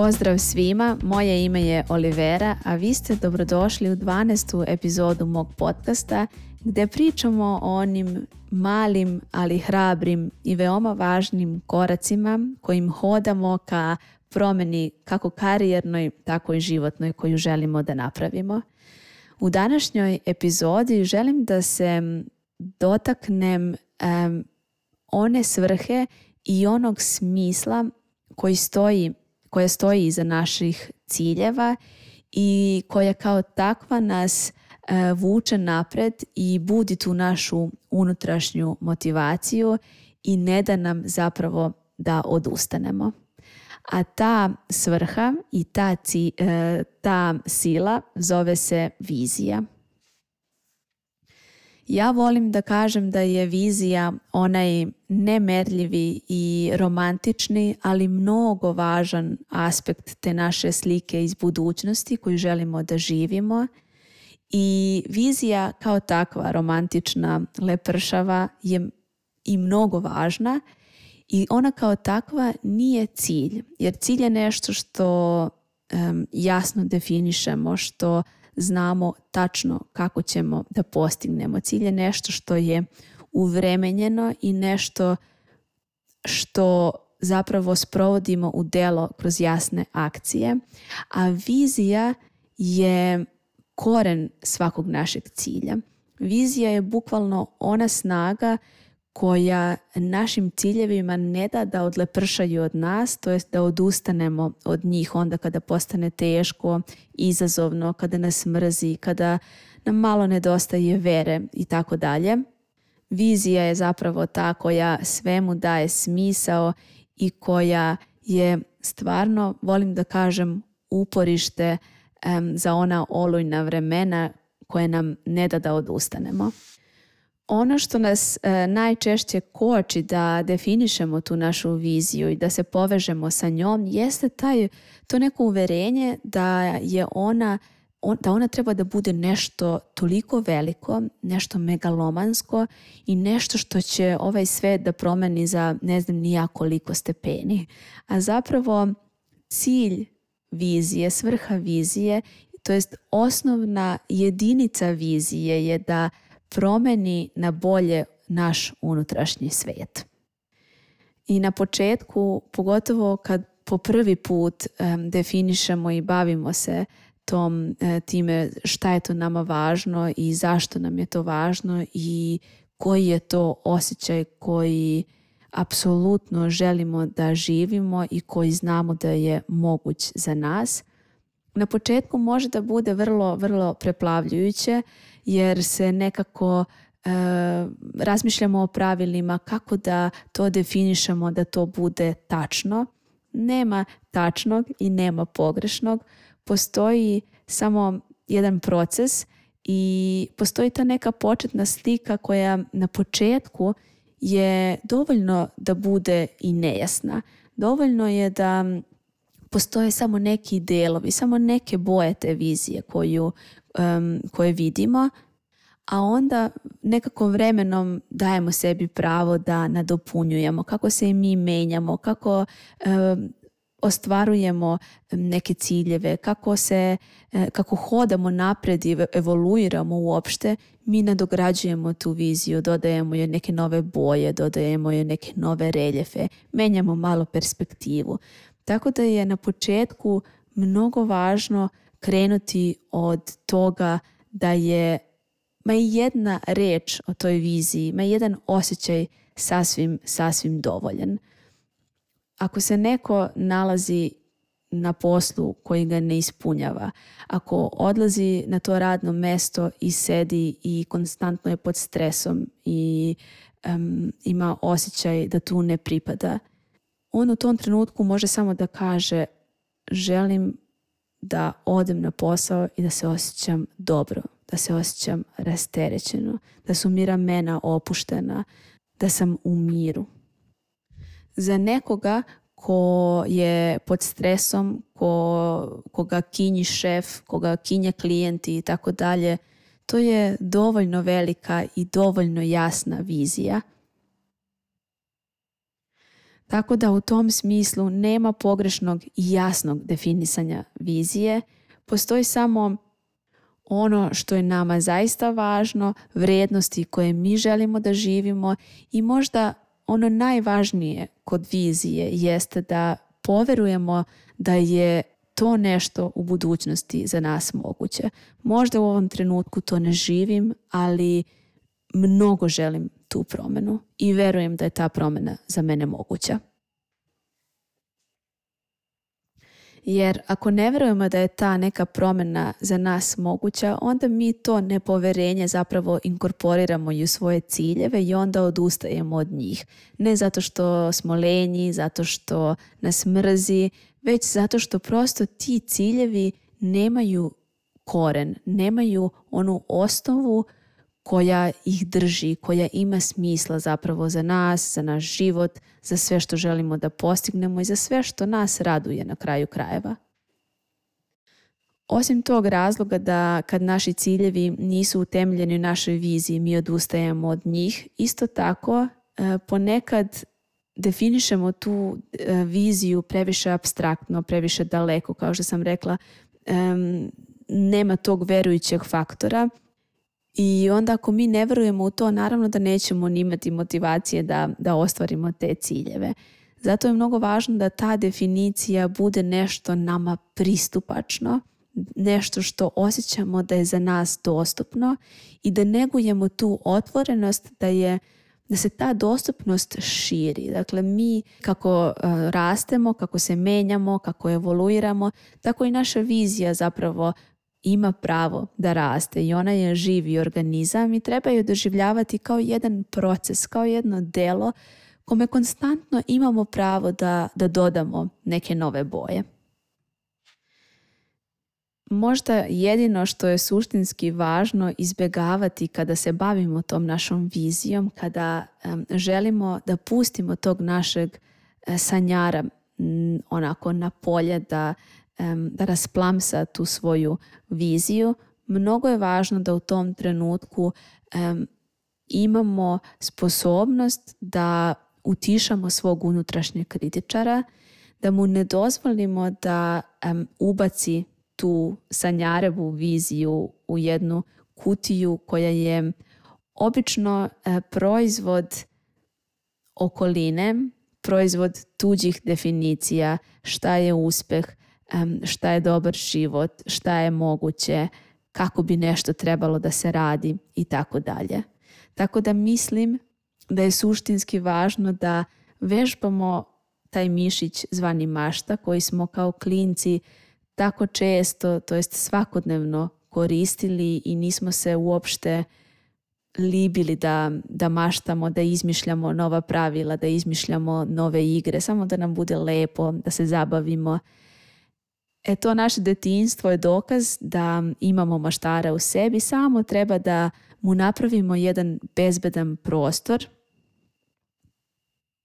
Pozdrav svima, moje ime je Olivera, a vi ste dobrodošli u 12. epizodu mog podcasta gdje pričamo o onim malim, ali hrabrim i veoma važnim koracima kojim hodamo ka promjeni kako karijernoj, tako i životnoj koju želimo da napravimo. U današnjoj epizodi želim da se dotaknem one svrhe i onog smisla koji stoji koja stoji iza naših ciljeva i koja kao takva nas e, vuče napred i budi tu našu unutrašnju motivaciju i ne da nam zapravo da odustanemo. A ta svrha i ta, e, ta sila zove se vizija. Ja volim da kažem da je vizija onaj nemerljivi i romantični, ali mnogo važan aspekt te naše slike iz budućnosti koju želimo da živimo. I vizija kao takva romantična, lepršava je i mnogo važna i ona kao takva nije cilj, jer cilj je nešto što jasno definišemo, što znamo tačno kako ćemo da postignemo. Cilj je nešto što je uvremenjeno i nešto što zapravo sprovodimo u delo kroz jasne akcije, a vizija je koren svakog našeg cilja. Vizija je bukvalno ona snaga koja našim ciljevima ne da da odlepršaju od nas, to jest da odustanemo od njih onda kada postane teško, izazovno, kada nas mrzi, kada nam malo nedostaje vere i tako dalje. Vizija je zapravo ta koja svemu daje smisao i koja je stvarno, volim da kažem, uporište za ona olujna vremena koje nam ne da da odustanemo ono što nas e, najčešće koči da definišemo tu našu viziju i da se povežemo sa njom jeste taj, to neko uverenje da je ona da ona treba da bude nešto toliko veliko, nešto megalomansko i nešto što će ovaj svet da promeni za ne znam nija koliko stepeni. A zapravo cilj vizije, svrha vizije, to jest osnovna jedinica vizije je da promeni na bolje naš unutrašnji svijet. I na početku, pogotovo kad po prvi put definišemo i bavimo se tom e, time šta je to nama važno i zašto nam je to važno i koji je to osjećaj koji apsolutno želimo da živimo i koji znamo da je moguć za nas. Na početku može da bude vrlo, vrlo preplavljujuće jer se nekako e, razmišljamo o pravilima kako da to definišemo da to bude tačno. Nema tačnog i nema pogrešnog. Postoji samo jedan proces i postoji ta neka početna slika koja na početku je dovoljno da bude i nejasna. Dovoljno je da postoje samo neki delovi, samo neke boje te vizije koju, koje vidimo, a onda nekako vremenom dajemo sebi pravo da nadopunjujemo, kako se i mi menjamo, kako ostvarujemo neke ciljeve, kako se, e, kako hodamo naprijed i evoluiramo uopšte, mi nadograđujemo tu viziju, dodajemo joj neke nove boje, dodajemo joj neke nove reljefe, menjamo malo perspektivu. Tako da je na početku mnogo važno krenuti od toga da je ma jedna reč o toj viziji, ma jedan osjećaj sasvim, sasvim dovoljan. Ako se neko nalazi na poslu koji ga ne ispunjava, ako odlazi na to radno mesto i sedi i konstantno je pod stresom i ima osjećaj da tu ne pripada, on u tom trenutku može samo da kaže želim da odem na posao i da se osjećam dobro, da se osjećam rasterećeno, da su mi ramena opuštena, da sam u miru. Za nekoga ko je pod stresom, ko, koga kinji šef, koga kinje klijenti i tako dalje, to je dovoljno velika i dovoljno jasna vizija tako da u tom smislu nema pogrešnog i jasnog definisanja vizije, postoji samo ono što je nama zaista važno, vrijednosti koje mi želimo da živimo i možda ono najvažnije kod vizije jeste da poverujemo da je to nešto u budućnosti za nas moguće. Možda u ovom trenutku to ne živim, ali mnogo želim tu promjenu i vjerujem da je ta promjena za mene moguća. Jer ako ne vjerujemo da je ta neka promjena za nas moguća, onda mi to nepoverenje zapravo inkorporiramo i u svoje ciljeve i onda odustajemo od njih. Ne zato što smo lenji, zato što nas mrzi, već zato što prosto ti ciljevi nemaju koren, nemaju onu osnovu koja ih drži, koja ima smisla zapravo za nas, za naš život, za sve što želimo da postignemo i za sve što nas raduje na kraju krajeva. Osim tog razloga da kad naši ciljevi nisu utemljeni u našoj viziji, mi odustajemo od njih, isto tako e, ponekad definišemo tu e, viziju previše abstraktno, previše daleko, kao što sam rekla, nema tog verujućeg faktora i onda ako mi ne vjerujemo u to, naravno da nećemo ni imati motivacije da, da ostvarimo te ciljeve. Zato je mnogo važno da ta definicija bude nešto nama pristupačno, nešto što osjećamo da je za nas dostupno i da negujemo tu otvorenost da je da se ta dostupnost širi. Dakle, mi kako e, rastemo, kako se menjamo, kako evoluiramo, tako i naša vizija zapravo ima pravo da raste i ona je živi organizam i treba ju doživljavati kao jedan proces, kao jedno delo kome konstantno imamo pravo da, da dodamo neke nove boje. Možda jedino što je suštinski važno izbjegavati kada se bavimo tom našom vizijom, kada želimo da pustimo tog našeg e, sanjara onako na polje da da rasplamsa tu svoju viziju, mnogo je važno da u tom trenutku imamo sposobnost da utišamo svog unutrašnjeg kritičara, da mu ne dozvolimo da ubaci tu sanjarevu viziju u jednu kutiju koja je obično e, proizvod okoline, proizvod tuđih definicija, šta je uspeh, šta je dobar život, šta je moguće, kako bi nešto trebalo da se radi i tako dalje. Tako da mislim da je suštinski važno da vežbamo taj mišić zvani mašta koji smo kao klinci tako često, to jest svakodnevno koristili i nismo se uopšte libili da, da maštamo, da izmišljamo nova pravila, da izmišljamo nove igre, samo da nam bude lepo, da se zabavimo E to naše detinjstvo je dokaz da imamo maštara u sebi, samo treba da mu napravimo jedan bezbedan prostor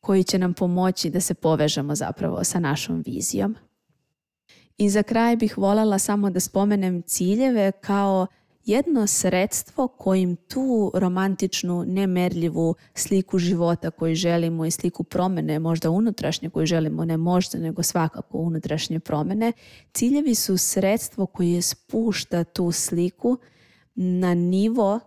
koji će nam pomoći da se povežemo zapravo sa našom vizijom. I za kraj bih voljela samo da spomenem ciljeve kao jedno sredstvo kojim tu romantičnu, nemerljivu sliku života koju želimo i sliku promjene, možda unutrašnje koju želimo, ne možda, nego svakako unutrašnje promjene, ciljevi su sredstvo koje spušta tu sliku na nivo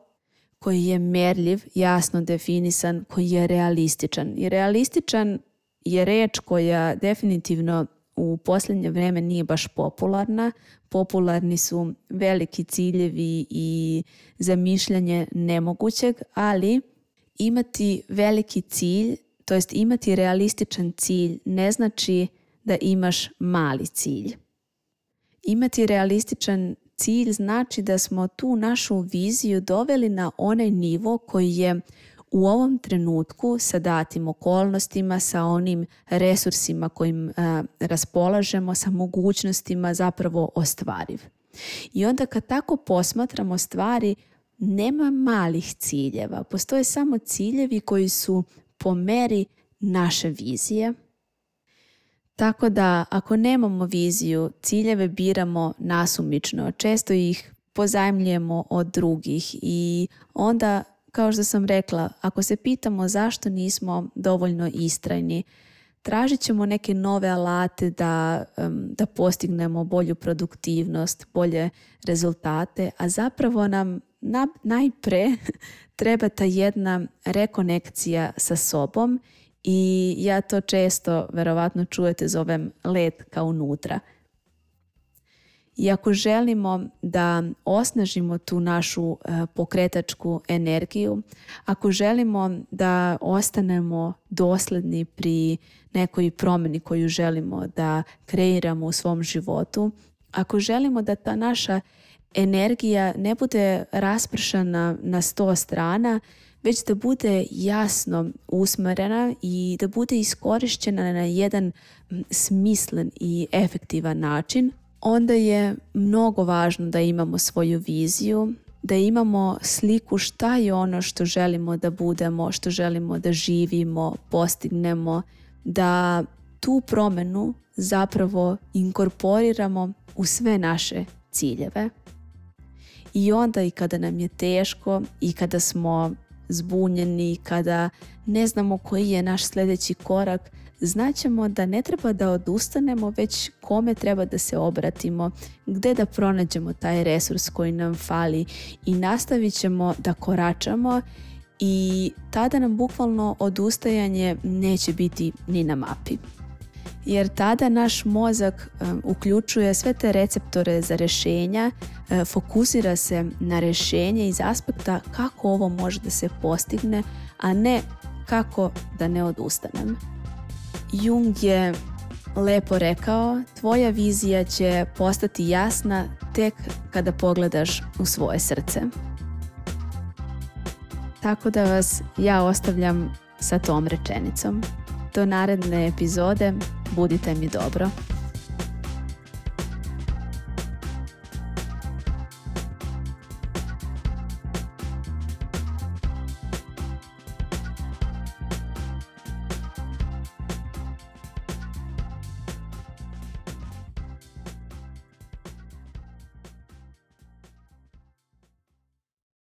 koji je merljiv, jasno definisan, koji je realističan. I realističan je reč koja definitivno u posljednje vrijeme nije baš popularna. Popularni su veliki ciljevi i zamišljanje nemogućeg, ali imati veliki cilj, to jest imati realističan cilj ne znači da imaš mali cilj. Imati realističan cilj znači da smo tu našu viziju doveli na onaj nivo koji je u ovom trenutku sa datim okolnostima, sa onim resursima kojim e, raspolažemo, sa mogućnostima zapravo ostvariv. I onda kad tako posmatramo stvari, nema malih ciljeva. Postoje samo ciljevi koji su po meri naše vizije. Tako da ako nemamo viziju, ciljeve biramo nasumično. Često ih pozajmljujemo od drugih i onda kao što sam rekla, ako se pitamo zašto nismo dovoljno istrajni, tražit ćemo neke nove alate da, da postignemo bolju produktivnost, bolje rezultate, a zapravo nam na, najpre treba ta jedna rekonekcija sa sobom i ja to često, verovatno čujete, zovem let kao unutra. I ako želimo da osnažimo tu našu e, pokretačku energiju, ako želimo da ostanemo dosledni pri nekoj promjeni koju želimo da kreiramo u svom životu, ako želimo da ta naša energija ne bude raspršana na sto strana, već da bude jasno usmjerena i da bude iskorištena na jedan smislen i efektivan način, onda je mnogo važno da imamo svoju viziju, da imamo sliku šta je ono što želimo da budemo, što želimo da živimo, postignemo, da tu promenu zapravo inkorporiramo u sve naše ciljeve. I onda i kada nam je teško i kada smo zbunjeni, kada ne znamo koji je naš sljedeći korak, znaćemo da ne treba da odustanemo, već kome treba da se obratimo, gdje da pronađemo taj resurs koji nam fali i nastavit ćemo da koračamo i tada nam bukvalno odustajanje neće biti ni na mapi jer tada naš mozak e, uključuje sve te receptore za rješenja, e, fokusira se na rješenje iz aspekta kako ovo može da se postigne, a ne kako da ne odustanem. Jung je lepo rekao, tvoja vizija će postati jasna tek kada pogledaš u svoje srce. Tako da vas ja ostavljam sa tom rečenicom do naredne epizode. Budite mi dobro.